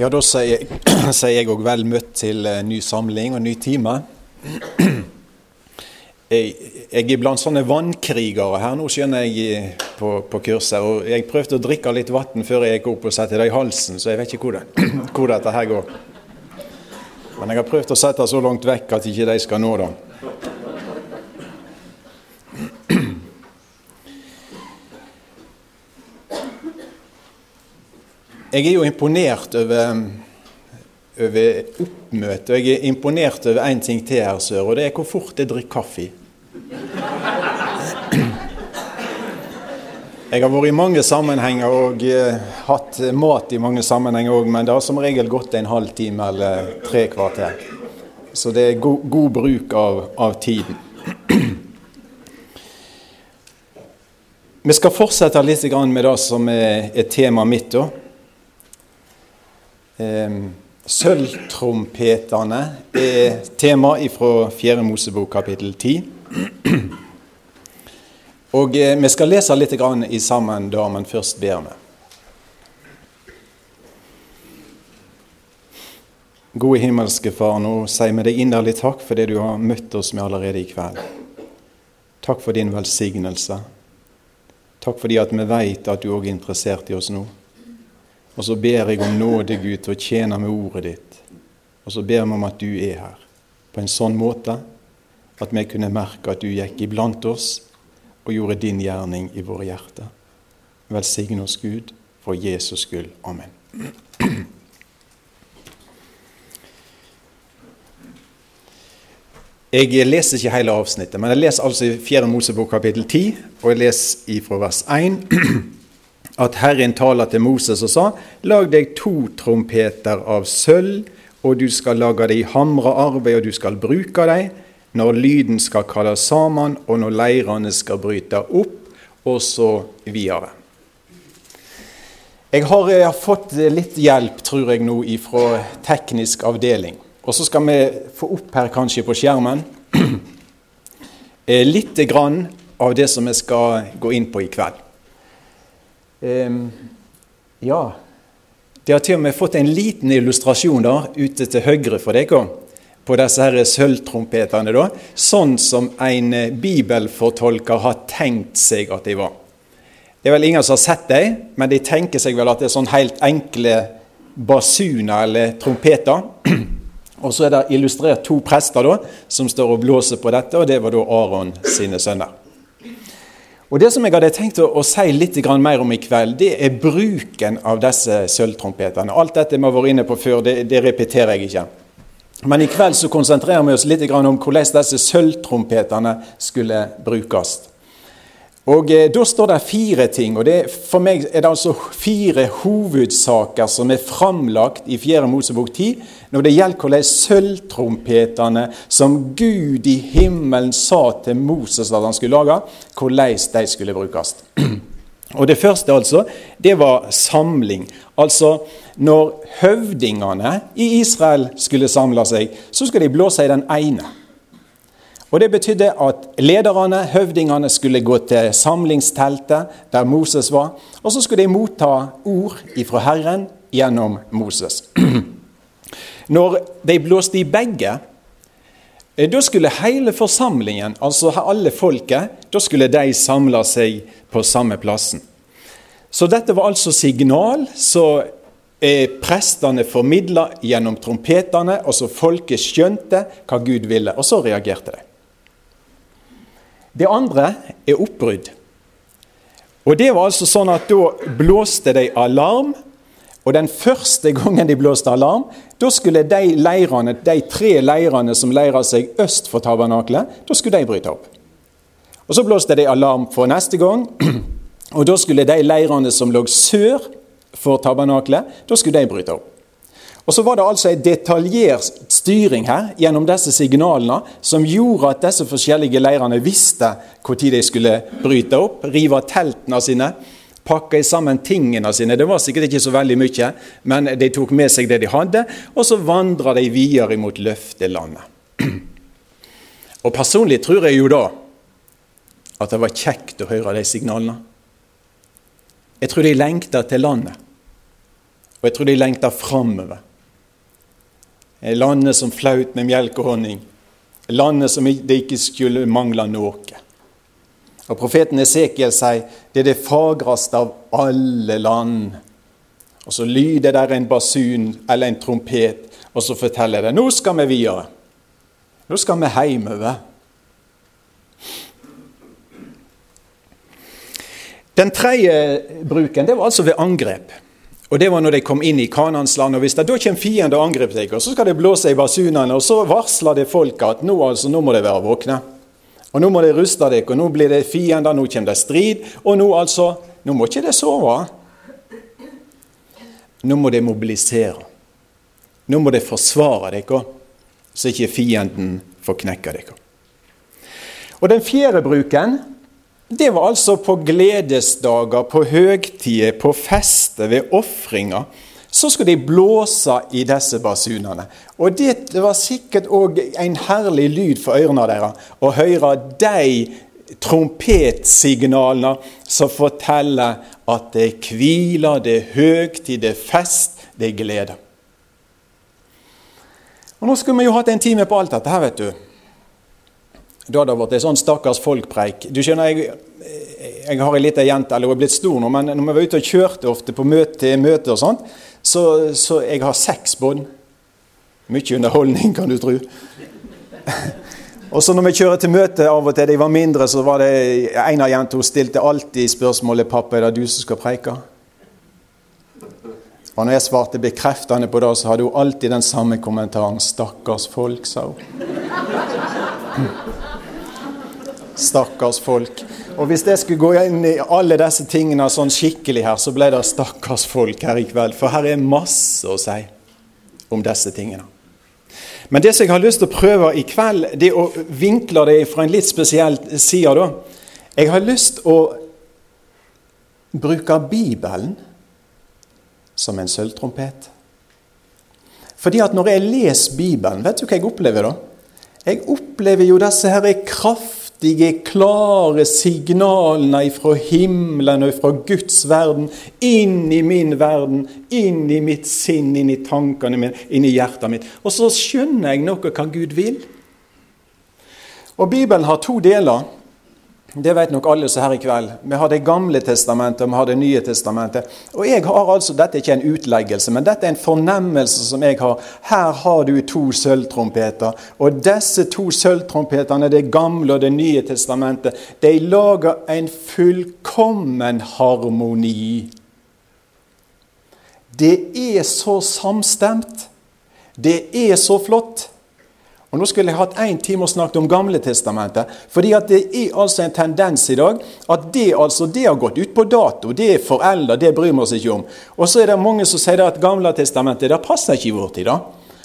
Ja, da sier jeg òg vel møtt til eh, ny samling og ny time. Jeg, jeg er blant sånne vannkrigere her nå, skjønner jeg, på, på kurset. Og jeg prøvde å drikke litt vann før jeg gikk opp og sette det i halsen, så jeg vet ikke hvor, det, hvor dette her går. Men jeg har prøvd å sette det så langt vekk at ikke de skal nå det. Jeg er jo imponert over, over oppmøtet, og jeg er imponert over én ting til her sør, og det er hvor fort jeg drikker kaffe. Jeg har vært i mange sammenhenger og uh, hatt mat i mange sammenhenger òg, men det har som regel gått en halv time eller tre kvarter. Så det er go god bruk av, av tiden. Vi skal fortsette litt med det som er, er temaet mitt. da. Ehm, sølvtrompetene er tema fra 4. Mosebok kapittel 10. Og eh, Vi skal lese litt i sammen da, men først ber vi. Gode himmelske Far, nå sier vi deg inderlig takk for det du har møtt oss med allerede i kveld. Takk for din velsignelse. Takk fordi at vi vet at du òg er interessert i oss nå. Og så ber jeg om nåde, Gud, til å tjene med ordet ditt. Og så ber vi om at du er her på en sånn måte at vi kunne merke at du gikk iblant oss og gjorde din gjerning i våre hjerter. Velsigne oss, Gud, for Jesus skyld. Amen. Jeg leser ikke hele avsnittet, men jeg leser altså i 4. Mosebok kapittel 10, og jeg leser fra vers 1 at Herren taler til Moses og sa:" Lag deg to trompeter av sølv, og du skal lage deg hamre arbeid, og du skal bruke dem når lyden skal kalles sammen, og når leirene skal bryte opp, og så videre. Jeg har, jeg har fått litt hjelp, tror jeg nå, fra teknisk avdeling. Og så skal vi få opp her kanskje på skjermen eh, litt grann av det som vi skal gå inn på i kveld. Um, ja, de har til og med fått en liten illustrasjon da, ute til høyre for dere på disse her sølvtrompetene, da, sånn som en eh, bibelfortolker har tenkt seg at de var. Det er vel ingen som har sett dem, men de tenker seg vel at det er sånn helt enkle basuner eller trompeter. Og så er det illustrert to prester da, som står og blåser på dette, og det var da Aron sine sønner. Og Det som jeg hadde tenkt å, å si litt mer om i kveld, det er bruken av disse sølvtrompetene. Alt dette vi har vært inne på før, det, det, repeterer jeg ikke. Men i kveld så konsentrerer vi oss litt om hvordan disse sølvtrompetene skulle brukes. Og eh, Da står det fire ting. og det, For meg er det altså fire hovedsaker som er framlagt i 4. Mosebok 10 når det gjelder hvordan sølvtrompetene som Gud i himmelen sa til Moses at han skulle lage, hvordan de skulle brukes. Og Det første altså, det var samling. Altså når høvdingene i Israel skulle samle seg, så skulle de blåse i den ene. Og Det betydde at lederne, høvdingene, skulle gå til samlingsteltet der Moses var, og så skulle de motta ord ifra Herren gjennom Moses. Når de blåste i begge, eh, da skulle hele forsamlingen, altså alle folket, da skulle de samle seg på samme plassen. Så dette var altså signal som eh, prestene formidla gjennom trompetene, og så folket skjønte hva Gud ville, og så reagerte de. Det andre er oppbrudd. Og det var altså sånn at Da blåste de alarm, og den første gangen de blåste alarm, da skulle de leirene, de tre leirene som leira seg øst for tabernaklet, da skulle de bryte opp. Og Så blåste de alarm for neste gang, og da skulle de leirene som lå sør for tabernaklet, da skulle de bryte opp. Og Så var det altså en detaljert styring her gjennom disse signalene som gjorde at disse forskjellige leirene visste når de skulle bryte opp, rive teltene sine, pakke sammen tingene sine. Det var sikkert ikke så veldig mye, men de tok med seg det de hadde, og så vandra de videre mot løftelandet. Og Personlig tror jeg jo da at det var kjekt å høre de signalene. Jeg tror de lengta til landet. Og jeg tror de lengter framover. Landet som flaut med melk og honning. Landet som det ikke skulle mangle noe. Og Profeten Esekiel sier det er det fagreste av alle land. Og så lyder der en basun eller en trompet, og så forteller det nå skal vi videre. Nå skal vi hjemover. Den tredje bruken det var altså ved angrep. Og Det var når de kom inn i Kanans land. og Hvis det da kommer fiender og angriper deg, så skal de blåse i basunene, og så varsler det folket at nå, altså, nå må de være våkne. Og Nå må de ruste dere, og nå blir det fiender, nå kommer det strid. Og nå altså, nå må ikke de sove. Nå må de mobilisere. Nå må de forsvare dere, så ikke fienden får knekke dere. Og Den fjerde bruken det var altså på gledesdager, på høgtider, på fester, ved ofringer. Så skulle de blåse i disse basunene. Og det var sikkert òg en herlig lyd for ørene deres å høre de trompetsignalene som forteller at det er hvile, det er høgtid, det er fest, det er glede. Og Nå skulle vi jo hatt en time på alt dette her, vet du. Da hadde det vært en sånn stakkars folkpreik. Du skjønner, jeg, jeg har ei lita jente, eller hun er blitt stor nå, men når vi var ute og kjørte ofte på møte, møte og sånt, så, så jeg har seks bånd. Mye underholdning, kan du tro. og så når vi kjører til møte av og til, de var mindre, så var det en av jentene hun stilte alltid spørsmålet 'Pappa, er det du som skal preike?' Og når jeg svarte bekreftende på det, så hadde hun alltid den samme kommentaren. 'Stakkars folk', sa hun. Stakkars folk. Og hvis jeg skulle gå inn i alle disse tingene sånn skikkelig her, så ble det stakkars folk her i kveld. For her er masse å si om disse tingene. Men det som jeg har lyst til å prøve i kveld, det å vinkle det fra en litt spesiell side. da. Jeg har lyst til å bruke Bibelen som en sølvtrompet. Fordi at når jeg leser Bibelen, vet du hva jeg opplever da? Jeg opplever jo disse her kraft kraftige, klare signalene fra himmelen og fra Guds verden inn i min verden, inn i mitt sinn, inn i tankene mine, inn i hjertet mitt. Og så skjønner jeg noe hva Gud vil. Og Bibelen har to deler. Det vet nok alle som her i kveld. Vi har Det gamle testamentet og vi har Det nye testamentet. Og jeg har altså, Dette er ikke en utleggelse, men dette er en fornemmelse som jeg har. Her har du to sølvtrompeter. Og disse to sølvtrompetene, Det gamle og Det nye testamentet, de lager en fullkommen harmoni. Det er så samstemt. Det er så flott. Og Nå skulle jeg hatt én time og snakket om Gamle testamentet. fordi det er altså en tendens i dag at det altså, det har gått ut på dato. Det er foreldre, det bryr vi oss ikke om. Og så er det mange som sier at Gamle testamentet passer ikke i vår tid. da.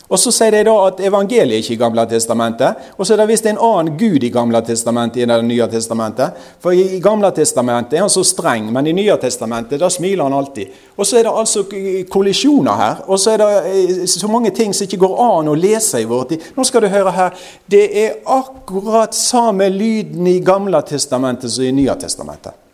Og Så sier de da at evangeliet ikke i Gamle testamentet. Og så er det visst en annen gud i Gamle testamentet enn i Det nye testamentet. For i Gamle testamentet er han så streng, men i Nye testamentet da smiler han alltid. Og så er det altså kollisjoner her. Og så er det eh, så mange ting som ikke går an å lese i vår tid. Nå skal du høre her. Det er akkurat samme lyden i Gamle testamentet som i Nye testamentet.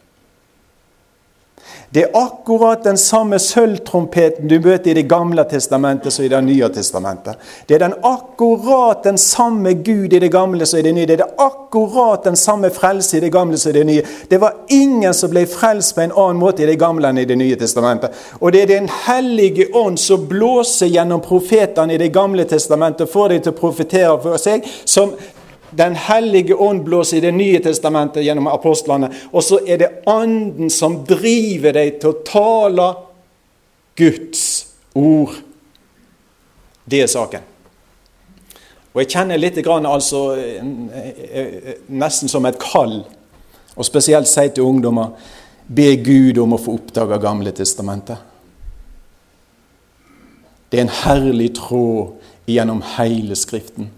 Det er akkurat den samme sølvtrompeten du møter i Det gamle testamentet som i Det nye testamentet. Det er den akkurat den samme Gud i det gamle som i det nye. Det er akkurat den samme frelse i det gamle som i det nye. Det var ingen som ble frelst på en annen måte i det gamle enn i Det nye testamentet. Og det er Den hellige ånd som blåser gjennom profetene i Det gamle testamentet og får dem til å profetere for seg, som den hellige ånd blåser i Det nye testamentet gjennom apostlene. Og så er det Anden som driver deg til å tale Guds ord. Det er saken. Og jeg kjenner litt grann, altså, nesten som et kall, og spesielt si til ungdommer Be Gud om å få oppdage Gamle testamentet. Det er en herlig tråd gjennom hele Skriften.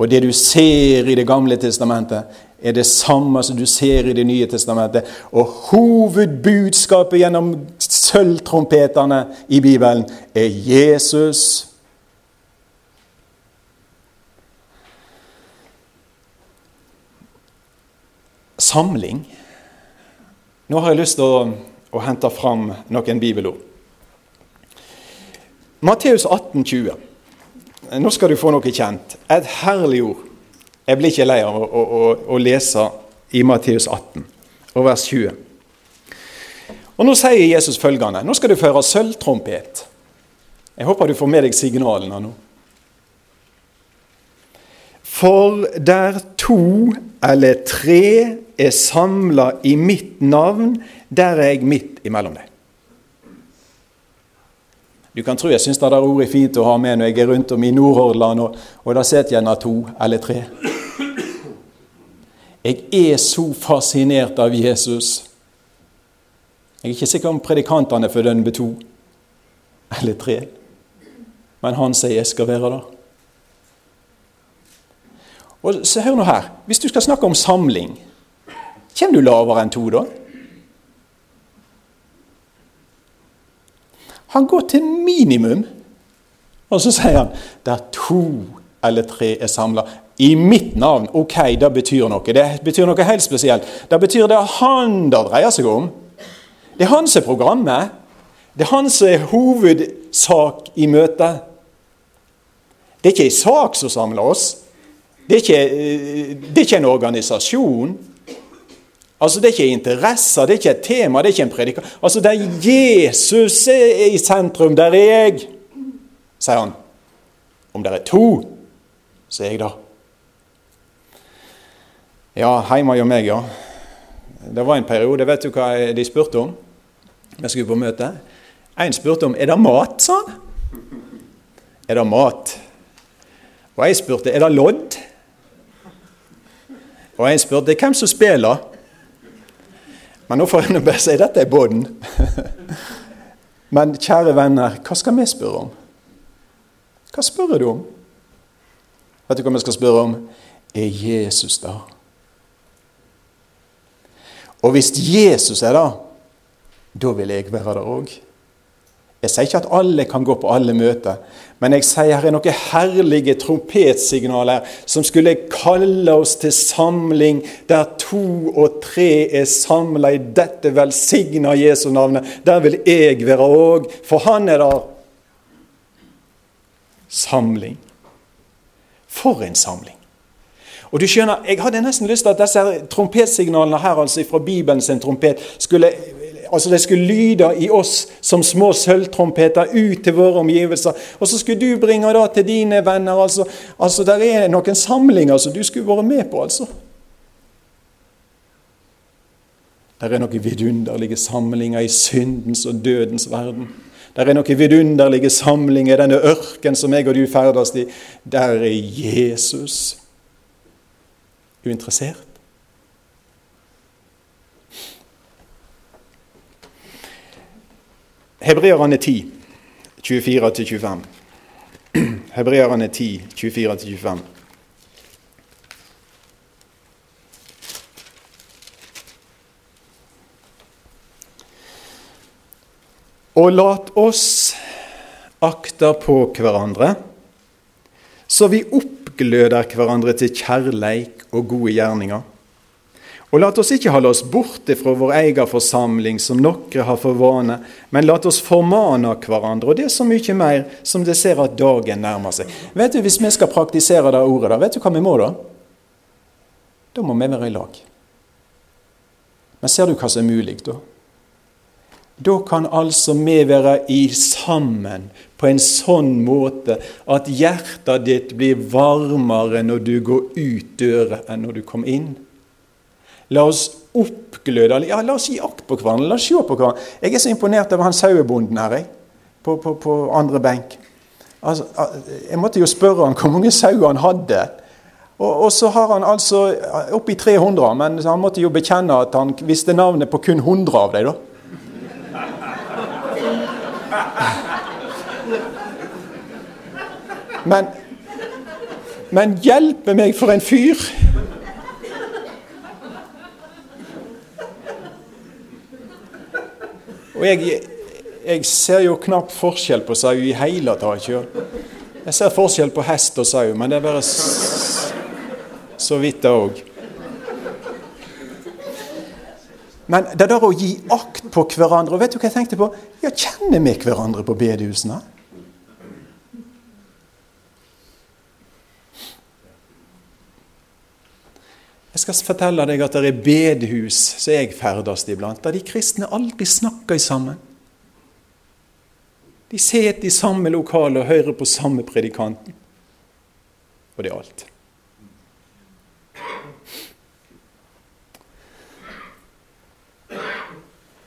Og det du ser i Det gamle testamentet, er det samme som du ser i Det nye testamentet. Og hovedbudskapet gjennom sølvtrompetene i Bibelen er Jesus. Samling. Nå har jeg lyst til å, å hente fram noen bibelord. Matteus 18, 20. Nå skal du få noe kjent. Et herlig ord. Jeg blir ikke lei av å, å, å, lese i Matteus 18, og vers 20. Og Nå sier Jesus følgende Nå skal du føre sølvtrompet. Jeg håper du får med deg signalene nå. For der to eller tre er samla i mitt navn, der er jeg midt imellom deg. Du kan tro jeg syns det der ordet er fint å ha med når jeg er rundt om i Nordhordland, og, og da sitter gjerne to eller tre. Jeg er så fascinert av Jesus. Jeg er ikke sikker om predikantene fordømmer to eller tre, men han sier jeg skal være der. Og så Hør nå her. Hvis du skal snakke om samling, kommer du lavere enn to da? Han går til minimum, og så sier han der to eller tre er samla i mitt navn. Ok, det betyr noe. Det betyr noe helt spesielt. Det betyr det han det dreier seg om. Det er han som programmet. Det er han som er hovedsak i møtet. Det er ikke ei sak som samler oss. Det er ikke, eh, det er ikke en organisasjon. Altså, Det er ikke interesser, det er ikke et tema, det er ikke en predikant. Altså, Der Jesus er i sentrum, der er jeg, sier han. Om det er to, så er jeg der. Ja, hjemme hos meg, ja. Det var en periode, vet du hva de spurte om? Vi skulle på møte. En spurte om er det mat, sa han. Er det mat? Og jeg spurte er det lodd. Og jeg spurte hvem som spiller. Men nå får jeg bare si dette er båten. Men kjære venner, hva skal vi spørre om? Hva spør du om? Vet du hva vi skal spørre om? Er Jesus der? Og hvis Jesus er der, da vil jeg være der òg. Jeg sier ikke at alle kan gå på alle møter, men jeg sier her er noen herlige trompetsignaler som skulle kalle oss til samling, der to og tre er samla i dette velsigna Jesu navnet. Der vil jeg være òg, for han er der. Samling. For en samling. Og du skjønner, Jeg hadde nesten lyst til at disse trompetsignalene her, altså fra Bibelen sin trompet skulle altså det skulle lyde i oss som små sølvtrompeter ut til våre omgivelser. Og så skulle du bringe det til dine venner. altså, altså Der er noen samlinger som du skulle vært med på, altså. Der er noen vidunderlige samlinger i syndens og dødens verden. Der er noen vidunderlige samlinger i denne ørken som jeg og du ferdes i. Der er Jesus. Uinteressert? Hebreerne 10, 24-25. Hebreerne 10, 24-25. Og lat oss akte på hverandre, så vi oppgløder hverandre til kjærleik og gode gjerninger og lat oss ikke holde oss borte fra vår egen forsamling, som noen har for vane, men lat oss formane hverandre, og det er så mye mer som det ser at dagen nærmer seg. Vet du, Hvis vi skal praktisere det ordet, da, vet du hva vi må da? Da må vi være i lag. Men ser du hva som er mulig da? Da kan altså vi være i sammen på en sånn måte at hjertet ditt blir varmere når du går ut døra enn når du kom inn. La oss oppgløde ja, La oss gi akt på hverandre. La oss se på hverandre. Jeg er så imponert over han sauebonden her, jeg. På, på, på andre benk. Altså, jeg måtte jo spørre han hvor mange sauer han hadde. Og, og, så har han altså oppi 300, men han måtte jo bekjenne at han visste navnet på kun 100 av dem. da. Men, men hjelpe meg for en fyr! Og jeg, jeg ser jo knapt forskjell på sau i hele tatt. Jeg ser forskjell på hest og sau, men det er bare så vidt, det òg. Men det der å gi akt på hverandre og Vet du hva jeg tenkte på? Ja, Kjenner vi hverandre på bedehusene? Jeg skal fortelle deg at det er bedehus som jeg ferdes iblant, der de kristne aldri snakker sammen. De sitter i samme lokale og hører på samme predikanten. Og det er alt.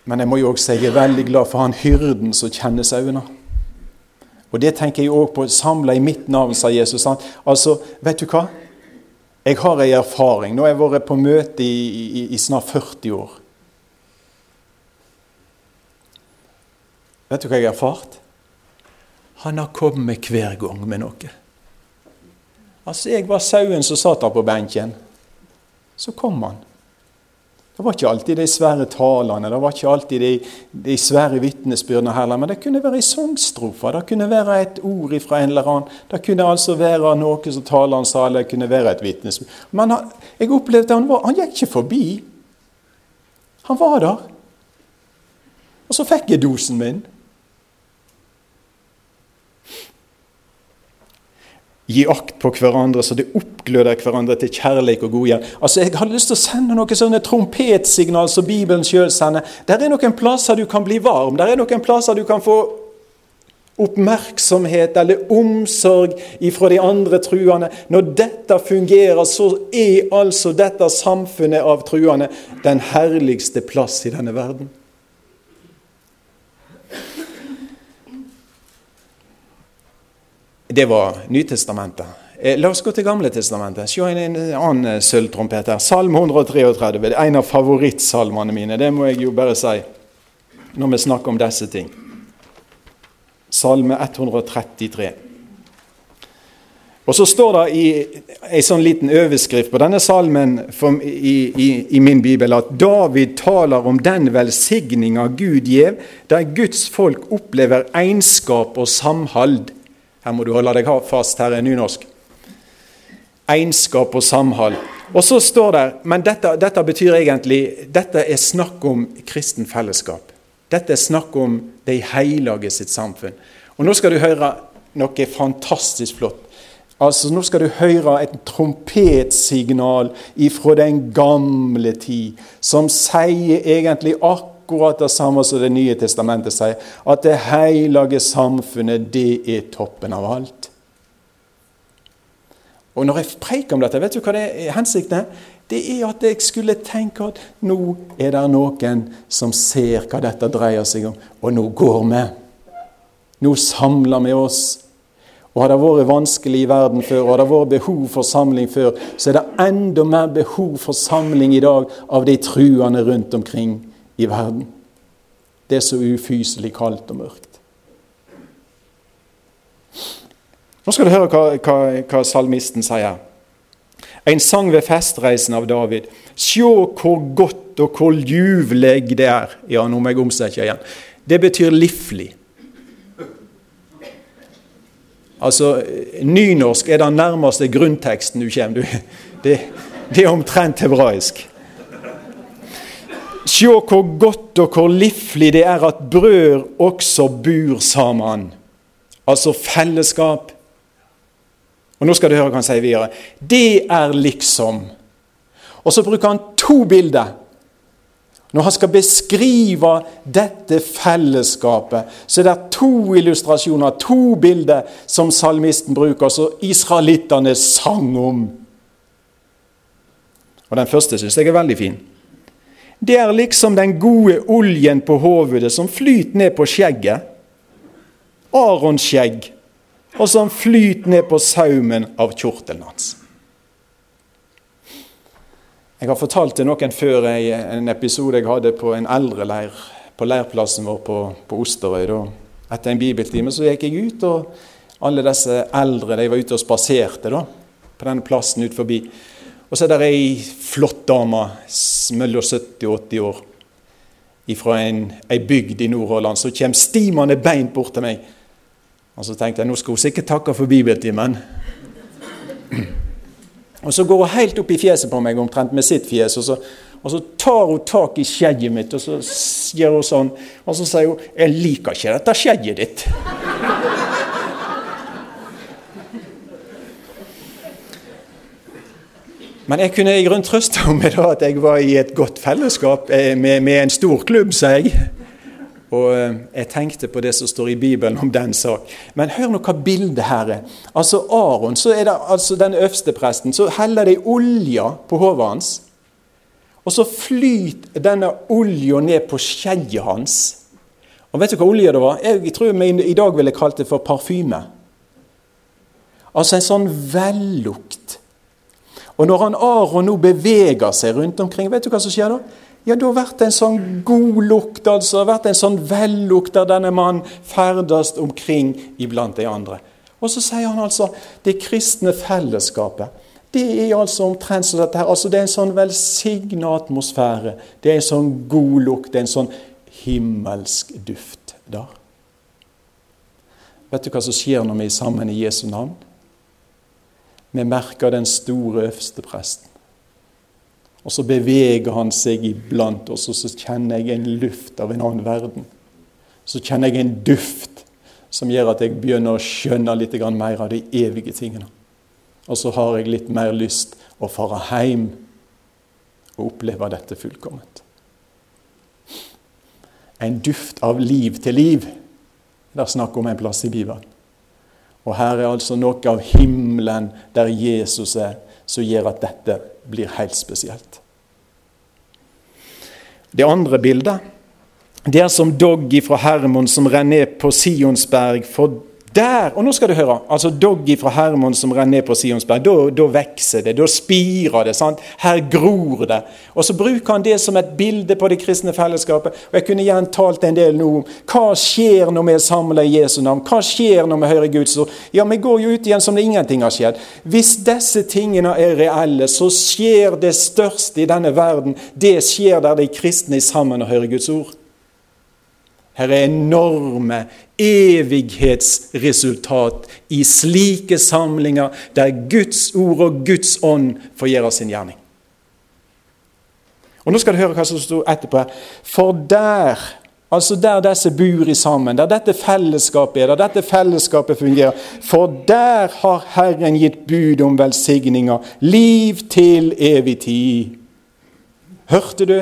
Men jeg må jo også si jeg er veldig glad for han hyrden som kjenner sauene. Og det tenker jeg òg på. Samla i mitt navn, sa Jesus. Altså, vet du hva? Jeg har ei erfaring. Nå har jeg vært på møte i, i, i snart 40 år. Vet du hva jeg har erfart? Han har kommet hver gang med noe. Altså, Jeg var sauen som satt der på benken. Så kom han. Det var ikke alltid de svære talene, det var ikke alltid de, de svære vitnesbyrdene heller. Men det kunne være ei sangstrofe, det kunne være et ord fra en eller annen. Det kunne altså være noe som taleren sa, eller det kunne være et vitnesbyrd. Men han, jeg opplevde han var, han gikk ikke forbi. Han var der. Og så fikk jeg dosen min. Gi akt på hverandre så det oppgløder hverandre til kjærlighet og godgjerd. Altså, Jeg hadde lyst til å sende noen sånne trompetsignal som Bibelen sjøl sender. Der er noen plasser du kan bli varm. Der er noen plasser du kan få oppmerksomhet eller omsorg ifra de andre truende. Når dette fungerer, så er altså dette samfunnet av truende den herligste plass i denne verden. Det var Nytestamentet. Eh, la oss gå til Gamle testamentet. Se en, en annen eh, sølvtrompet her. Salm 133. Det er en av favorittsalmene mine. Det må jeg jo bare si når vi snakker om disse ting. Salme 133. Og Så står det i en sånn liten overskrift på denne salmen i, i, i, min bibel at David taler om den velsigninga Gud gjev, der Guds folk opplever egenskap og samhold her må du holde deg fast, her er nynorsk. Egenskap og samhold. Og så står det Men dette, dette betyr egentlig Dette er snakk om kristen fellesskap. Dette er snakk om de hellige sitt samfunn. Og nå skal du høre noe fantastisk flott. Altså, Nå skal du høre et trompetsignal ifra den gamle tid, som sier egentlig akkurat akkurat det samme som Det nye testamentet sier. At det hellige samfunnet, det er toppen av alt. Og når jeg preker om dette, vet du hva det er hensikten? Det er at jeg skulle tenke at nå er det noen som ser hva dette dreier seg om, og nå går vi. Nå samler vi oss. Og Har det vært vanskelig i verden før, og har det vært behov for samling før, så er det enda mer behov for samling i dag av de truende rundt omkring i verden. Det er så ufyselig kaldt og mørkt. Nå skal du høre hva, hva, hva salmisten sier. En sang ved festreisen av David. Sjå hvor godt og hvor ljuvleg det er. Ja, nå må jeg omsette igjen. Det betyr livlig. Altså, Nynorsk er den nærmeste grunnteksten du kommer. Det, det er omtrent hebraisk. Sjå hvor godt og hvor livlig det er at brød også bor sammen. Altså fellesskap. Og Nå skal du høre hva han sier videre. Det er liksom. Og så bruker han to bilder. Når han skal beskrive dette fellesskapet, så er det to illustrasjoner, to bilder, som salmisten bruker, som israelittene sang om. Og Den første syns jeg er veldig fin. Det er liksom den gode oljen på hovedet som flyter ned på skjegget. Arons skjegg. Og som flyter ned på saumen av kjortelen hans. Jeg har fortalt til noen før en episode jeg hadde på en eldreleir på leirplassen vår på, på Osterøy. Da. Etter en bibeltime så gikk jeg ut, og alle disse eldre de var ute og spaserte da, på denne plassen ut forbi. Og så er det ei flott dame mellom 70 og 80 år fra ei bygd i Nordhordland som kommer stimende beint bort til meg. Og Så tenkte jeg nå skal hun sikkert takke for bibeltimen. Og Så går hun helt opp i fjeset på meg, omtrent med sitt fjes. Og så, og så tar hun tak i skjegget mitt og så gjør hun sånn. Og så sier hun 'Jeg liker ikke dette skjegget ditt'. Men jeg kunne i grunn trøste meg da at jeg var i et godt fellesskap eh, med, med en stor klubb, sa jeg. Og eh, jeg tenkte på det som står i Bibelen om den sak. Men hør nå hva bildet her er. Altså Aron, så er det altså den øverste presten, så heller de olja på hodet hans. Og så flyter denne olja ned på skjegget hans. Og vet du hva olje det var? Jeg tror vi i dag ville kalt det for parfyme. Altså en sånn vellukt og når han Aron nå beveger seg rundt omkring, vet du hva som skjer da? Ja, da blir det en sånn god lukt, altså. Det blir en sånn vellukt der denne mannen ferdes omkring iblant de andre. Og så sier han altså det kristne fellesskapet. Det er altså omtrent som dette her. Altså, det er en sånn velsigna atmosfære. Det er en sånn god lukt. Det er en sånn himmelsk duft der. Vet du hva som skjer når vi er sammen i Jesu navn? Vi merker den store øverstepresten. Og så beveger han seg iblant oss, og så kjenner jeg en luft av en annen verden. Så kjenner jeg en duft som gjør at jeg begynner å skjønne litt mer av de evige tingene. Og så har jeg litt mer lyst å fare hjem og oppleve dette fullkomment. En duft av liv til liv. Det er snakk om en plass i Bibelen. Og her er altså noe av himmelen der Jesus er, som gjør at dette blir helt spesielt. Det andre bildet det er som Doggy fra Hermon som renner ned på Sionsberg for der, og nå skal du høre, altså Doggy fra Hermon som renner ned på Sionsberg, da, da vokser det, da spirer det. sant? Her gror det. Og Så bruker han det som et bilde på det kristne fellesskapet. og Jeg kunne gjerne talt en del nå om hva skjer når vi er samla i Jesu navn. Hva skjer når vi hører Guds ord? Ja, Vi går jo ut igjen som det ingenting har skjedd. Hvis disse tingene er reelle, så skjer det største i denne verden. Det skjer der de kristne er sammen og hører Guds ord. Her er enorme evighetsresultat i slike samlinger der Guds ord og Guds ånd får gjøre sin gjerning. Og Nå skal du høre hva som står etterpå. For der, altså der disse bor i sammen, der dette fellesskapet er, der dette fellesskapet fungerer, for der har Herren gitt bud om velsigninger, liv til evig tid. Hørte du?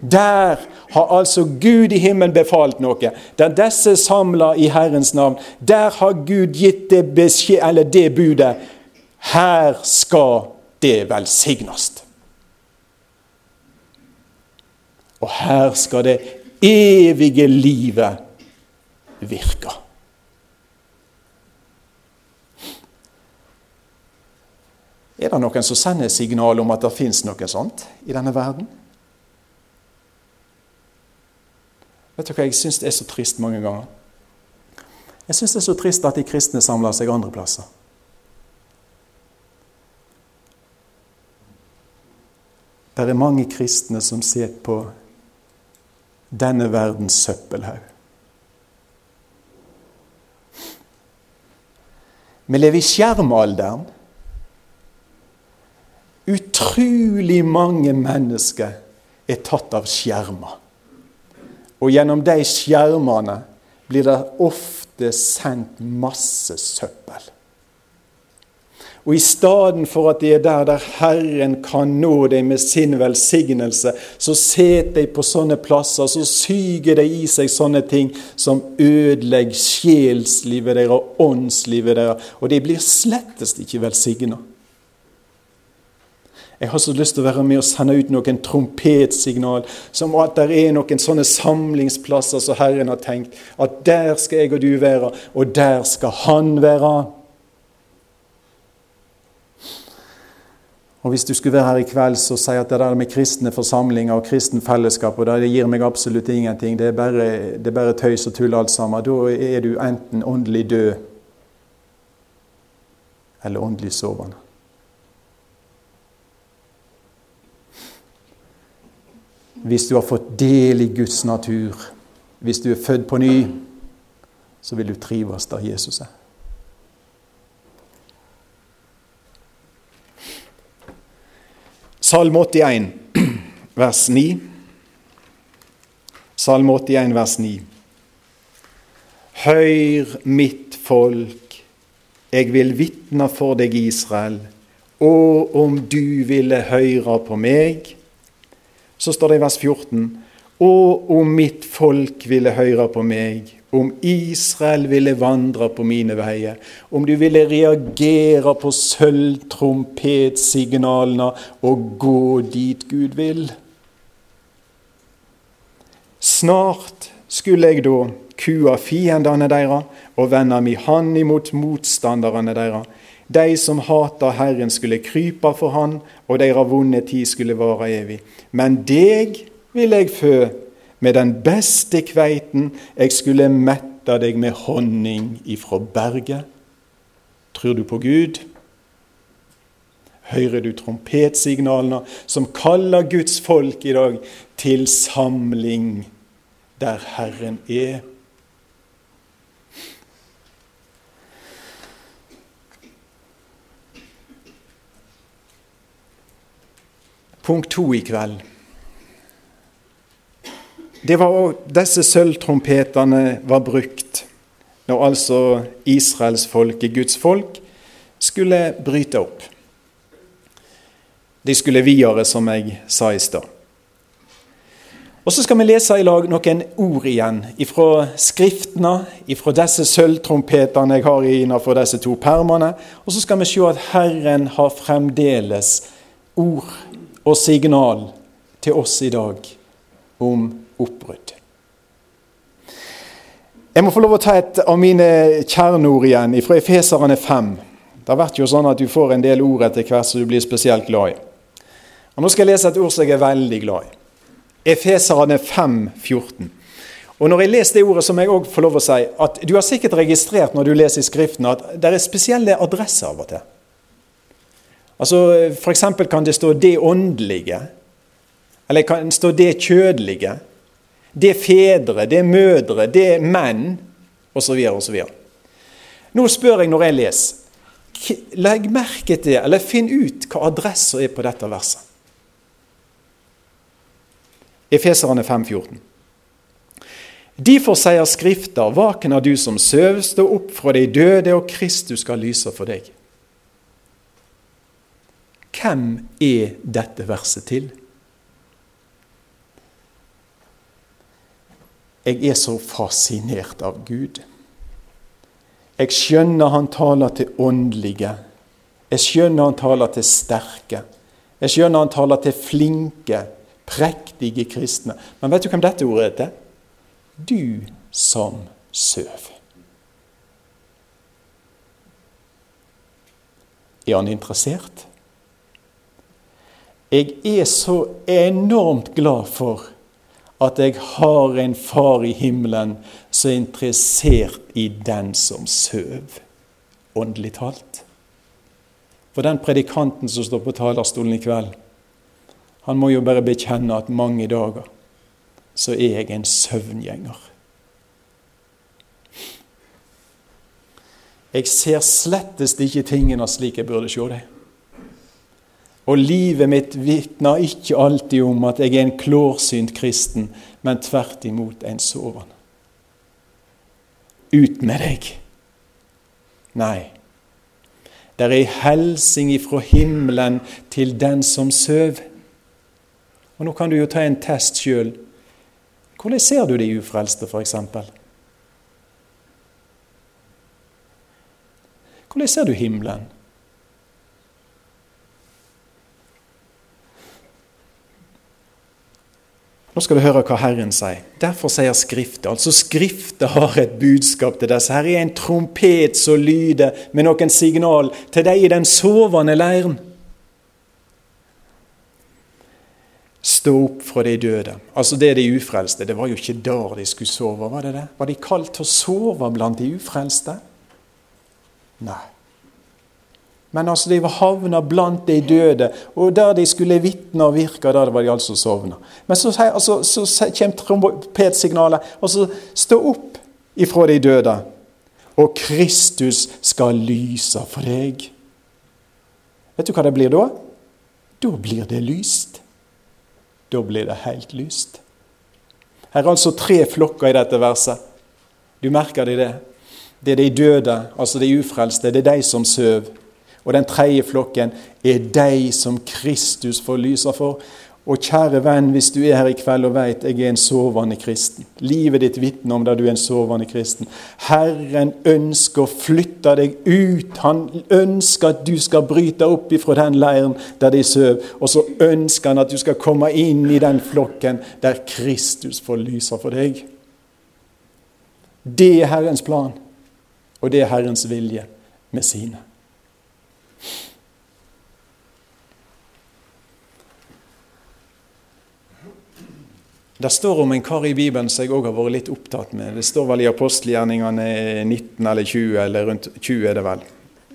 Der har altså Gud i himmelen befalt noe. Der disse samla i Herrens navn, der har Gud gitt det, beskjed, eller det budet. Her skal det velsignes. Og her skal det evige livet virke. Er det noen som sender signal om at det fins noe sånt i denne verden? Vet du hva jeg syns er så trist mange ganger? Jeg syns det er så trist at de kristne samler seg andre plasser. Det er mange kristne som ser på denne verdens søppelhaug. Vi lever i skjermalderen. Utrolig mange mennesker er tatt av skjermer. Og gjennom de skjermene blir det ofte sendt masse søppel. Og i stedet for at de er der der Herren kan nå dem med sin velsignelse, så sitter de på sånne plasser, så syger de i seg sånne ting som ødelegger sjelslivet deres og åndslivet deres. Og de blir slettest ikke velsigna. Jeg har så lyst til å være med og sende ut noen trompetsignal, som at det er noen sånne samlingsplasser som Herren har tenkt. At der skal jeg og du være, og der skal Han være. Og Hvis du skulle være her i kveld så si at det der med kristne forsamlinger og kristen fellesskap og det gir meg absolutt ingenting, det er bare, det er bare tøys og tull alt sammen, da er du enten åndelig død eller åndelig sovende. Hvis du har fått del i Guds natur, hvis du er født på ny, så vil du trives der Jesus er. Salme 81, vers 9. Salme 81, vers 9. Høyr mitt folk, jeg vil vitne for deg, Israel, Og om du ville høyre på meg Så står det i vers 14. Og om mitt folk ville høre på meg, om Israel ville vandre på mine veier, om du ville reagere på sølvtrompetsignalene og gå dit Gud vil. Snart skulle jeg da kua fiendene deres og vende mi hand imot motstanderne deres. De som hater Herren, skulle krype for Han, og deres vonde tid skulle vare evig. Men deg vil jeg fø med den beste kveiten, jeg skulle mette deg med honning ifra berget. Tror du på Gud? Hører du trompetsignalene som kaller Guds folk i dag til samling der Herren er? Punkt to i kveld. Det var Disse sølvtrompetene var brukt når altså Israels folk, Guds folk, skulle bryte opp. De skulle videre, som jeg sa i stad. Og Så skal vi lese i lag noen ord igjen ifra Skriftene, ifra disse sølvtrompetene jeg har innenfor disse to permene. Og så skal vi se at Herren har fremdeles ord og signal til oss i dag om oppbrudd. Jeg må få lov å ta et av mine kjerneord igjen, fra Efeserne 5. Det har vært jo sånn at du får en del ord etter hvert som du blir spesielt glad i. Og Nå skal jeg lese et ord som jeg er veldig glad i. Efeserne 5, 14. Og når jeg leser det ordet, så må jeg òg få lov å si at du har sikkert registrert når du leser i Skriften, at det er spesielle adresser av og til. Altså, F.eks. kan det stå 'det åndelige', eller kan det stå det kjødelige'. Det fedre, det mødre, det menn, osv. osv. Nå spør jeg når jeg leser. Legg merke til, eller finn ut hva adressa er på dette verset. Efeserne 5,14. Derfor sier Skrifta, vaken er du som søv, stå opp fra de døde, og Kristus skal lyse for deg. Hvem er dette verset til? Jeg er så fascinert av Gud. Jeg skjønner han taler til åndelige. Jeg skjønner han taler til sterke. Jeg skjønner han taler til flinke, prektige kristne. Men vet du hvem dette ordet er til? Du som søv. Er han interessert? Jeg er så enormt glad for at jeg har en far i himmelen som er interessert i den som søv, åndelig talt. For den predikanten som står på talerstolen i kveld, han må jo bare bekjenne at mange dager så er jeg en søvngjenger. Jeg ser slettest ikke tingene slik jeg burde se dem. Og livet mitt vitner ikke alltid om at jeg er en klårsynt kristen, men tvert imot en sovende. Ut med deg! Nei. Det er ei helsing ifra himmelen til den som søv. Og Nå kan du jo ta en test sjøl. Hvordan ser du de ufrelste, f.eks.? Hvordan ser du himmelen? Nå skal du høre hva Herren sier. Derfor sier Skriftet. Altså Skriftet har et budskap til disse. Her er en trompet som lyder med noen signal til deg i den sovende leiren. Stå opp fra de døde. Altså det er de ufrelste. Det var jo ikke der de skulle sove, var det det? Var de kalt til å sove blant de ufrelste? Nei. Men altså, de var havna blant de døde, og der de skulle vitne og virke, der var de altså sovna. Men så, altså, så kommer trompetsignalet, og så stå opp ifra de døde, og Kristus skal lyse for deg. Vet du hva det blir da? Da blir det lyst. Da blir det helt lyst. Her er altså tre flokker i dette verset. Du merker de det? Det er de døde, altså de ufrelste. Det er de som søv. Og den tredje flokken er de som Kristus får lysa for. Og kjære venn, hvis du er her i kveld og vet jeg er en sovende kristen, livet ditt vitner om det du er en sovende kristen. Herren ønsker å flytte deg ut. Han ønsker at du skal bryte opp ifra den leiren der de sover. Og så ønsker han at du skal komme inn i den flokken der Kristus får lyse for deg. Det er Herrens plan, og det er Herrens vilje med sine. Det står om en kar i Bibelen som jeg òg har vært litt opptatt med. Det står vel i apostelgjerningene 19 eller 20, eller rundt 20 er det vel.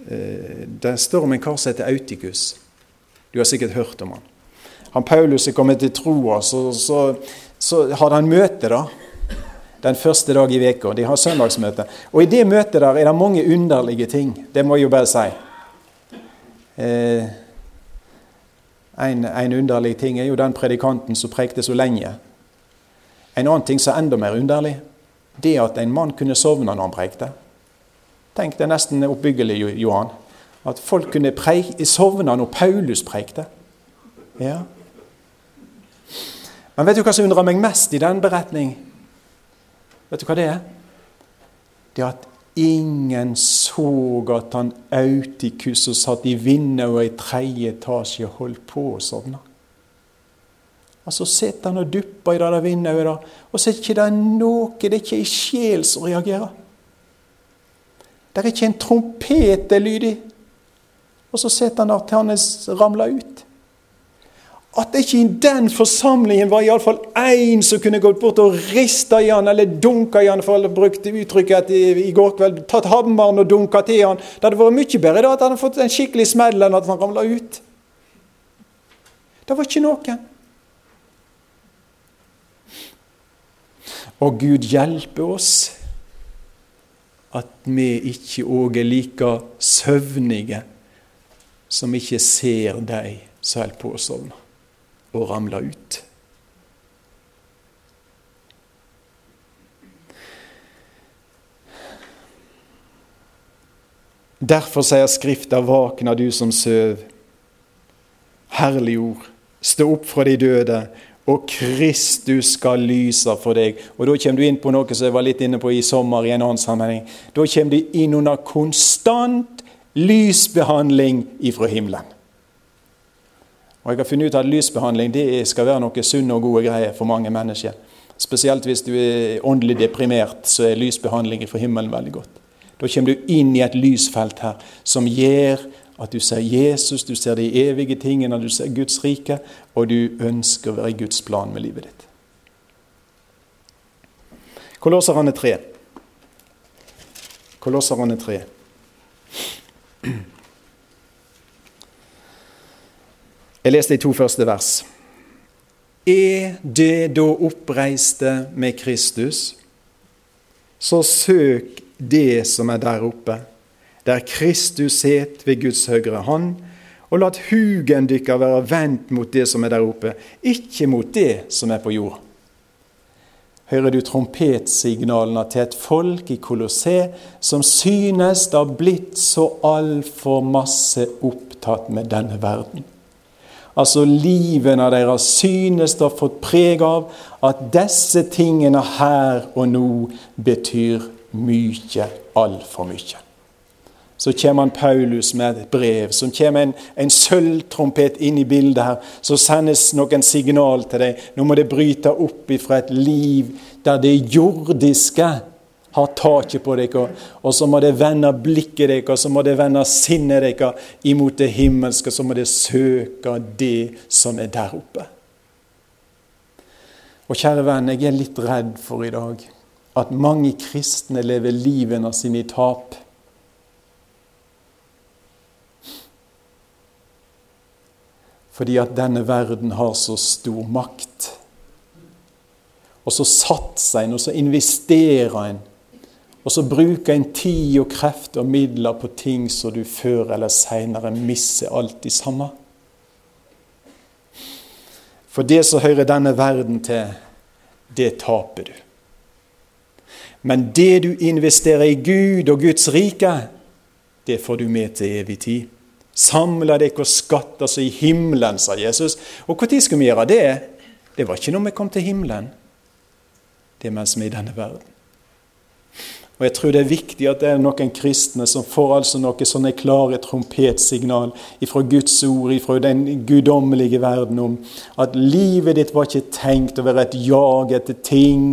Eh, det står om en kar som heter Autikus. Du har sikkert hørt om han. Han Paulus er kommet til troa, så, så, så hadde han møte da, den første dag i veka. De har søndagsmøte. Og i det møtet der er det mange underlige ting. Det må jeg jo bare si. Eh, en, en underlig ting er jo den predikanten som prekte så lenge. En annen ting som er enda mer underlig, det er at en mann kunne sovne når han prekte. Tenk, det er nesten oppbyggelig, Johan. At folk kunne sovne når Paulus prekte. Ja. Men vet du hva som undrer meg mest i den beretning? Vet du hva det er? Det er at ingen så at han Autikus som satt i vinduet i tredje etasje, holdt på å sovne. Og så sitter han og dupper i det der vinduet, og så er det ikke det noe, det er ikke ei sjel som reagerer. Det er ikke en trompetelyd i. Og så sitter han der til han ramler ut. At det ikke i den forsamlingen var iallfall én som kunne gått bort og rista i han, eller dunka i han, for å bruke uttrykket i går kveld, tatt hammeren og dunka til han. Det hadde vært mye bedre da at han hadde fått en skikkelig smell enn at han ramla ut. Det var ikke noen. Og Gud hjelpe oss at vi ikke òg er like søvnige som ikke ser de som holder på å sovne og ramle ut. Derfor sier Skrifta, våkna du som søv. Herlig ord, stå opp fra de døde og Kristus skal lyse for deg. Og Da kommer du inn på noe som jeg var litt inne på i sommer i en annen sammenheng. Da kommer du inn under konstant lysbehandling ifra himmelen. Og Jeg har funnet ut at lysbehandling det skal være noe sunne og gode greier for mange mennesker. Spesielt hvis du er åndelig deprimert, så er lysbehandling fra himmelen veldig godt. Da kommer du inn i et lysfelt her som gjør at du ser Jesus, du ser de evige tingene, du ser Guds rike, og du ønsker å være i Guds plan med livet ditt. Kolosserne 3. Kolosserne 3. Jeg leste de to første vers. Er det da oppreiste med Kristus, så søk det som er der oppe der Kristus set ved Guds høyre hånd, og lat hugen dykkar være vendt mot det som er der oppe, ikke mot det som er på jord. Hører du trompetsignalene til et folk i Kolosseum som synes det har blitt så altfor masse opptatt med denne verden? Altså livene deres synes det har fått preg av at disse tingene her og nå betyr mye, altfor mye så kommer han Paulus med et brev. Så kommer en, en sølvtrompet inn i bildet her. Så sendes noen signal til deg. Nå må det bryte opp ifra et liv der det jordiske har taket på dere. Og så må det vende blikket deres, så må det vende sinnet deres imot det himmelske. Så må det søke det som er der oppe. Og kjære venn, jeg er litt redd for i dag at mange kristne lever livene sine i tap. Fordi at denne verden har så stor makt. Og så satser en, og så investerer en. Og så bruker en tid og kreft og midler på ting som du før eller seinere mister alt i samme. For det som hører denne verden til, det taper du. Men det du investerer i Gud og Guds rike, det får du med til evig tid. Samla dere skatter som i himmelen, sa Jesus. Og når skulle vi gjøre det? Det var ikke når vi kom til himmelen. Det er mens vi er i denne verden. Og Jeg tror det er viktig at det er noen kristne som får altså noe sånne klare trompetsignal fra Guds ord, fra den guddommelige verden om at livet ditt var ikke tenkt å være et jag etter ting.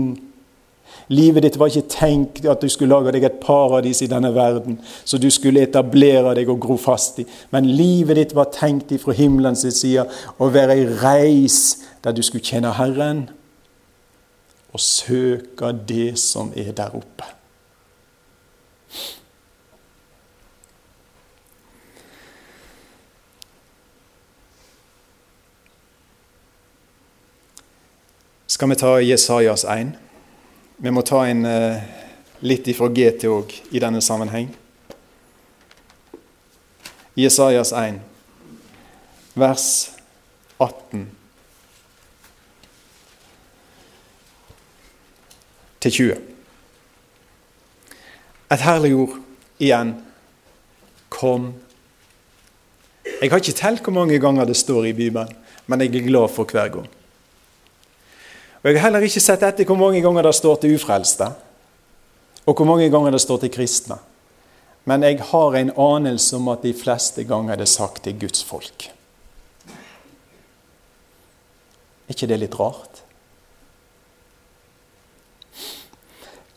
Livet ditt var ikke tenkt at du skulle lage deg et paradis i denne verden, så du skulle etablere deg og gro fast i. Men livet ditt var tenkt ifra himmelens side å være ei reis der du skulle kjenne Herren og søke det som er der oppe. Skal vi ta Jesajas 1? Vi må ta en uh, litt ifra GT òg i denne sammenheng. Jesajas 1, vers 18 til 20. Et herlig ord igjen. Kom. Jeg har ikke telt hvor mange ganger det står i Bibelen, men jeg er glad for hver gang. Og Jeg har heller ikke sett etter hvor mange ganger det står til ufrelste, og hvor mange ganger det står til kristne. Men jeg har en anelse om at de fleste ganger er det sagt til Guds folk. Er ikke det litt rart?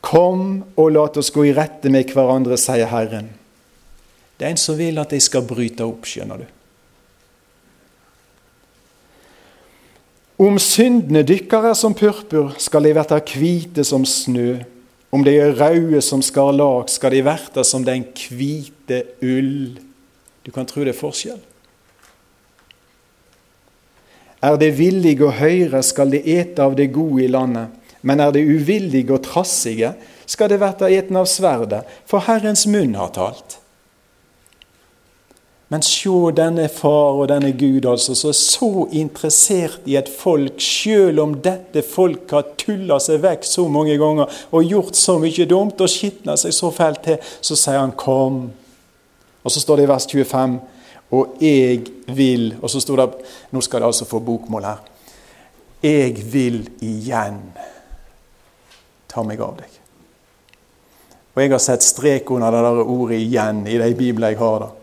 Kom og lat oss gå i rette med hverandre, sier Herren. Det er en som vil at jeg skal bryte opp, skjønner du. Om syndene dykkar er som purpur, skal de verta kvite som snø. Om de er røde som skarlag, skal de verta som den kvite ull. Du kan tro det er forskjell. Er det villige og høyre, skal de ete av det gode i landet. Men er det uvillige og trassige, skal det verta eten av sverdet, for Herrens munn har talt. Men se denne far og denne Gud altså, så er så interessert i et folk, sjøl om dette folk har tulla seg vekk så mange ganger og gjort så mye dumt og skitna seg så fælt til, så sier han 'kom'. Og så står det i vers 25 og jeg vil Og så står det Nå skal det altså få bokmål her. Jeg vil igjen ta meg av deg. Og jeg har sett strek under det der ordet igjen i de biblene jeg har. da.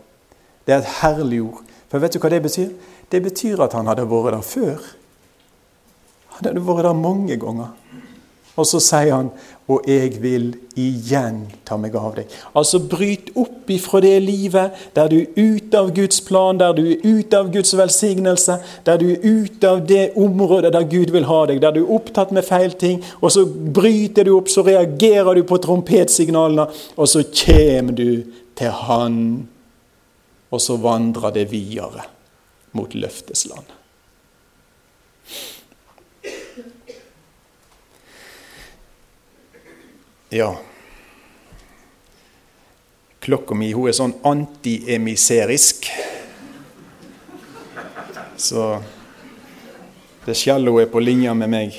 Det er et herlig ord. For vet du hva det betyr? Det betyr at han hadde vært der før. Han hadde vært der mange ganger. Og så sier han og jeg vil igjen ta meg av deg. Altså bryt opp ifra det livet der du er ute av Guds plan, der du er ute av Guds velsignelse, der du er ute av det området der Gud vil ha deg, der du er opptatt med feil ting, og så bryter du opp, så reagerer du på trompetsignalene, og så kommer du til Han, og så vandrer det videre mot løftesland. Ja Klokka mi hun er sånn antiemiserisk. Så det skjellet er på linje med meg.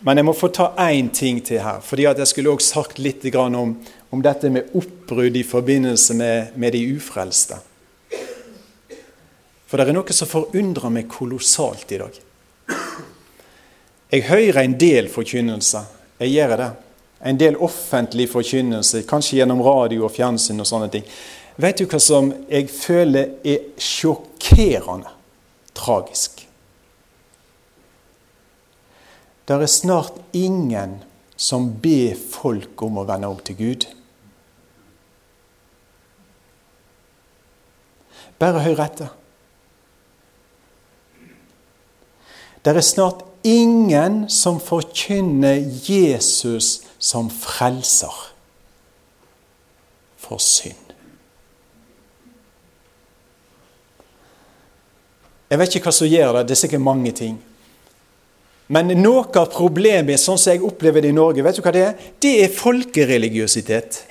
Men jeg må få ta én ting til her. fordi Jeg skulle også sagt litt om, om dette med oppbrudd i forbindelse med, med de ufrelste. For det er noe som forundrer meg kolossalt i dag. Jeg hører en del forkynnelse. Jeg gjør det. En del offentlig forkynnelse, kanskje gjennom radio og fjernsyn og sånne ting. Vet du hva som jeg føler er sjokkerende tragisk? Det er snart ingen som ber folk om å vende om til Gud. Bare hør etter. Det er snart ingen som forkynner Jesus som frelser for synd. Jeg vet ikke hva som gjør det, det er sikkert mange ting. Men noe av problemet, sånn som jeg opplever det i Norge, vet du hva det er? Det er folkereligiøsitet.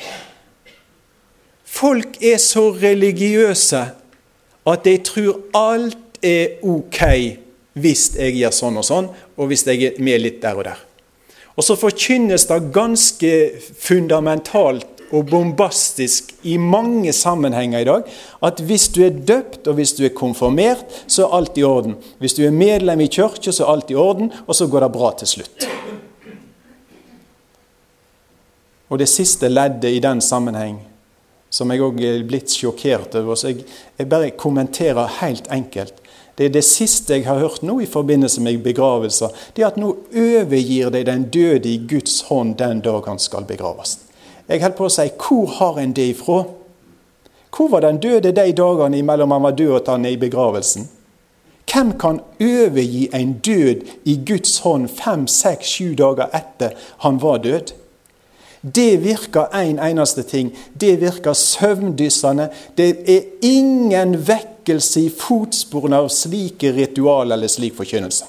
Folk er så religiøse at jeg tror alt er ok hvis jeg gjør sånn og sånn, og hvis jeg er med litt der og der. Og så forkynnes det ganske fundamentalt og bombastisk i mange sammenhenger i dag at hvis du er døpt og hvis du er konfirmert, så er alt i orden. Hvis du er medlem i kirka, så er alt i orden, og så går det bra til slutt. Og det siste leddet i den sammenheng, som jeg òg er blitt sjokkert over, så jeg, jeg bare kommenterer helt enkelt. Det er det siste jeg har hørt nå i forbindelse med begravelser. Det er at nå overgir de den døde i Guds hånd den dag han skal begraves. Jeg holder på å si hvor har en det ifra? Hvor var den døde de dagene imellom han var død og han er i begravelsen? Hvem kan overgi en død i Guds hånd fem, seks, sju dager etter han var død? Det virker én en eneste ting. Det virker søvndyssende. Det er ingen vekkelse i fotsporene av slike ritual eller slik forkynnelse.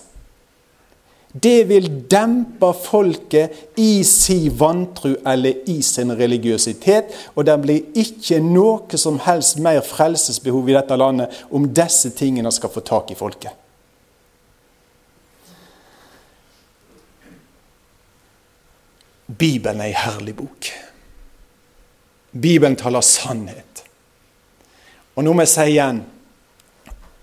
Det vil dempe folket i sin vantro eller i sin religiøsitet. Og det blir ikke noe som helst mer frelsesbehov i dette landet om disse tingene skal få tak i folket. Bibelen er ei herlig bok. Bibelen taler sannhet. Og nå må jeg si igjen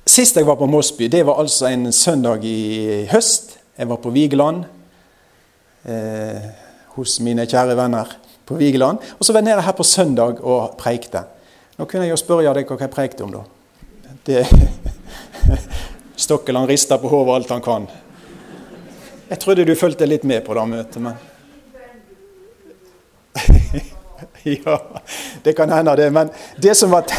Sist jeg var på Mosby, det var altså en søndag i høst. Jeg var på Vigeland eh, hos mine kjære venner på Vigeland. Og så var jeg nede her på søndag og preikte. Nå kunne jeg jo spørre dere hva jeg preikte om, da. Det, Stokkeland rister på hodet alt han kan. Jeg trodde du fulgte litt med på det møtet, men Ja, det kan hende, det. Men det som var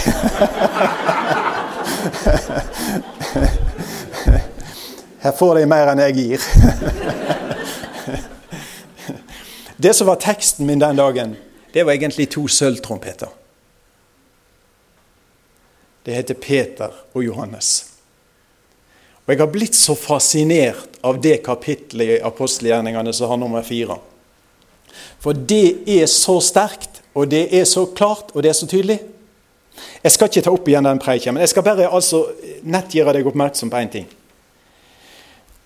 Her får de mer enn jeg gir. Det som var teksten min den dagen, det var egentlig to sølvtrompeter. Det heter Peter og Johannes. Og Jeg har blitt så fascinert av det kapitlet i apostelgjerningene som har nummer fire. For det er så sterkt, og det er så klart, og det er så tydelig. Jeg skal ikke ta opp igjen den preiken, men jeg skal bare altså nett gjøre deg oppmerksom på én ting.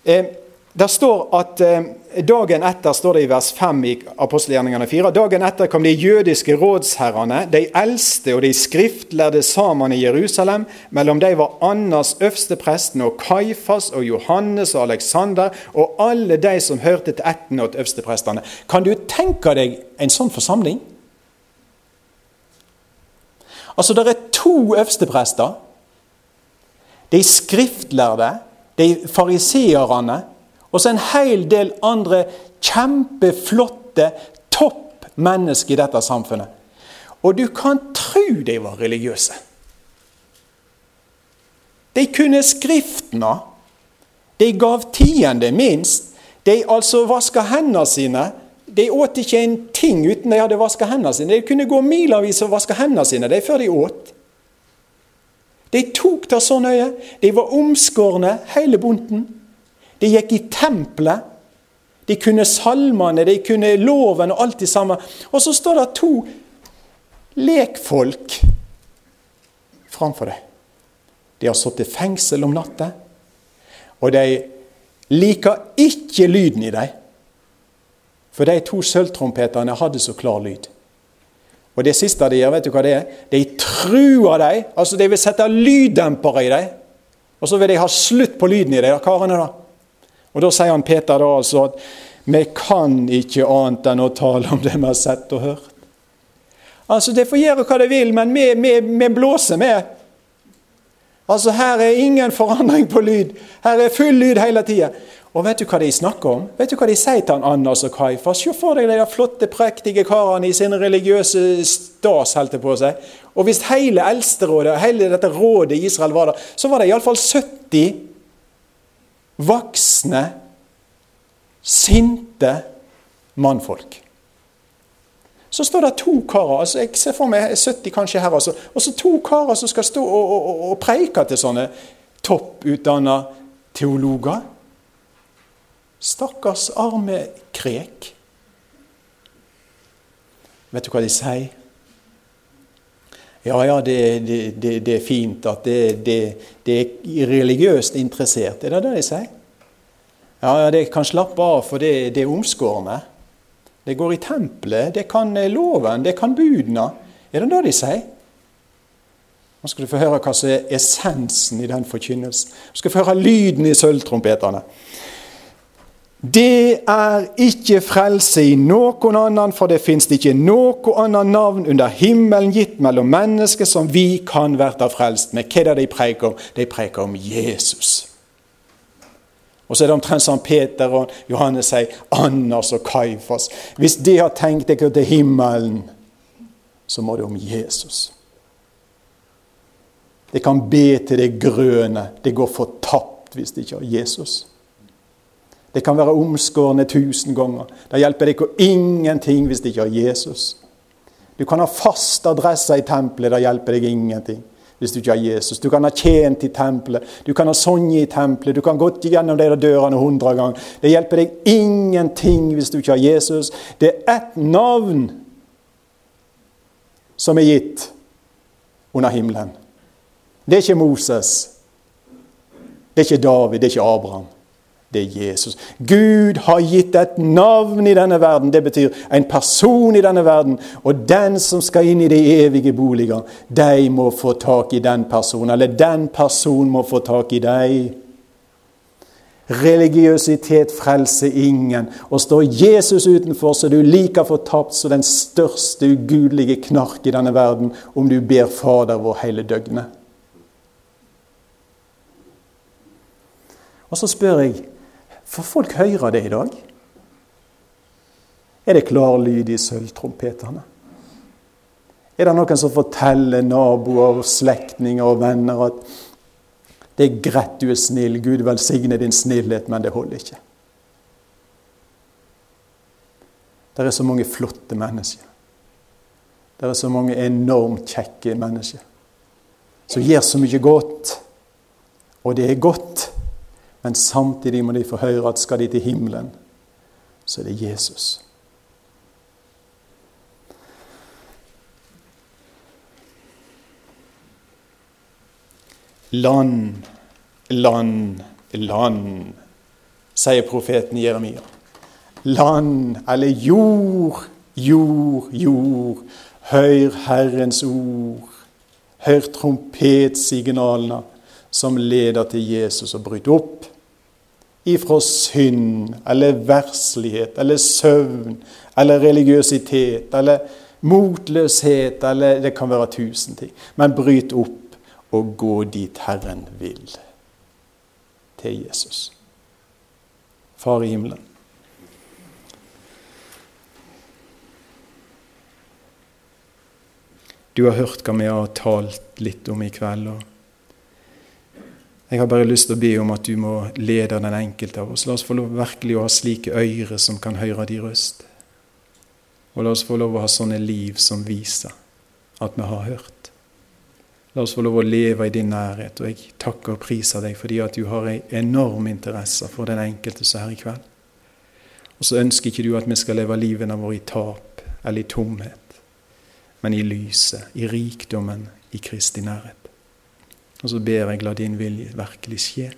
Eh, det står at eh, Dagen etter står det i vers 5 i apostelgjerningene 4. Dagen etter kom de jødiske rådsherrene, de eldste og de skriftlærde sammen i Jerusalem. Mellom dem var Annas øverstepresten og Kaifas og Johannes og Aleksander og alle de som hørte til ætten til øversteprestene. Kan du tenke deg en sånn forsamling? Altså, det er to øversteprester. De skriftlærde, de fariseerne, og så en hel del andre kjempeflotte topp mennesker i dette samfunnet. Og du kan tro de var religiøse. De kunne Skriftene. De gav tiende minst. De altså vaska hendene sine de åt ikke en ting uten de hadde vaska hendene sine. De kunne gå milevis og vaske hendene sine de før de åt. De tok det så nøye. De var omskårne, hele bunten. De gikk i tempelet. De kunne salmene, de kunne loven og alt det samme. Og så står det to lekfolk framfor dem. De har sittet i fengsel om natta, og de liker ikke lyden i dem. For de to sølvtrompetene hadde så klar lyd. Og det siste de gjør, vet du hva det er? De truer dem. Altså, de vil sette lyddempere i dem. Og så vil de ha slutt på lyden i de karene. da. Og da sier han Peter da altså at vi kan ikke annet enn å tale om det vi har sett og hørt. Altså, De får gjøre hva de vil, men vi, vi, vi blåser med. Altså, Her er ingen forandring på lyd. Her er full lyd hele tida. Og vet du hva de snakker om? Vet du hva de sier til han Annas og Kaifas? Se for deg de flotte, prektige karene i sin religiøse stas, holdt på seg. Og hvis hele eldsterådet, hele dette rådet i Israel var der, så var det iallfall 70 voksne, sinte mannfolk. Så står det to karer, altså jeg ser for meg 70 kanskje her, altså, og så to karer som skal stå og, og, og preike til sånne topputdanna teologer. Stakkars arme krek. Vet du hva de sier? Ja, ja, det, det, det, det er fint at det, er religiøst interessert. Er det det de sier? Ja, ja, det kan slappe av, for det, er omskårne. Det går i tempelet. Det kan loven. Det kan budene. Er det det de sier? Nå skal du få høre hva som er essensen i den forkynnelsen. Du skal få høre lyden i sølvtrompetene. Det er ikke frelse i noen annen, for det fins ikke noe annet navn under himmelen gitt mellom mennesker som vi kan være frelst med. Hva er det de preker om? De preker om Jesus. Og så er det omtrent som Peter og Johannes sier, Anders og Kaifas. Hvis de har tenkt dere til himmelen, så må det om Jesus. De kan be til det grønne. Det går fortapt hvis de ikke har Jesus. Det kan være omskårne tusen ganger. Det hjelper deg ingenting hvis det ikke har Jesus. Du kan ha fast adresse i tempelet, det hjelper deg ingenting hvis du ikke har Jesus. Du kan ha tjent i tempelet, du kan ha sunget i tempelet, du kan gått gjennom de dørene hundre ganger. Det hjelper deg ingenting hvis du ikke har Jesus. Det er ett navn som er gitt under himmelen. Det er ikke Moses. Det er ikke David, det er ikke Abraham det er Jesus. Gud har gitt et navn i denne verden. Det betyr en person i denne verden. Og den som skal inn i de evige boliger, de må få tak i den personen. Eller den personen må få tak i deg. Religiøsitet frelser ingen. Og står Jesus utenfor, så er du like fortapt som den største ugudelige knark i denne verden om du ber Fader vår hele døgnet. Og så spør jeg Får folk hører det i dag? Er det klar lyd i sølvtrompetene? Er det noen som forteller naboer, slektninger og venner at det er greit du er snill, Gud velsigne din snillhet, men det holder ikke? Det er så mange flotte mennesker. Det er så mange enormt kjekke mennesker som gjør så mye godt. Og det er godt men samtidig må de få høre at skal de til himmelen, så er det Jesus. Land, land, land, sier profeten Jeremia. Land, eller jord, jord, jord. Hør Herrens ord. Hør trompetsignalene som leder til Jesus og bryter opp ifra synd eller verslighet eller søvn eller religiøsitet eller motløshet eller Det kan være tusen ting. Men bryt opp og gå dit Herren vil. Til Jesus. Far i himmelen. Du har hørt hva vi har talt litt om i kveld. og jeg har bare lyst til å be om at du må lede den enkelte av oss. La oss få lov virkelig å ha slike øyre som kan høre din røst. Og la oss få lov å ha sånne liv som viser at vi har hørt. La oss få lov å leve i din nærhet. Og jeg takker og priser deg fordi at du har en enorm interesse for den enkelte som er her i kveld. Og så ønsker ikke du at vi skal leve livene våre i tap eller i tomhet, men i lyset, i rikdommen i Kristi nærhet. Og så ber jeg la din vilje virkelig skje.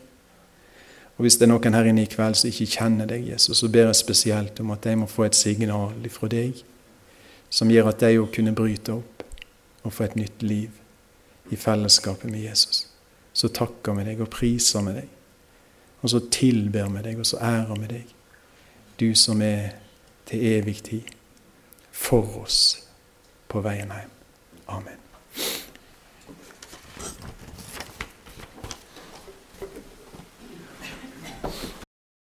Og Hvis det er noen her inne i kveld som ikke kjenner deg, Jesus, så ber jeg spesielt om at de må få et signal fra deg som gjør at de òg kunne bryte opp og få et nytt liv i fellesskapet med Jesus. Så takker vi deg og priser med deg. Og så tilber vi deg, og så ærer vi deg. Du som er til evig tid for oss på veien hjem. Amen.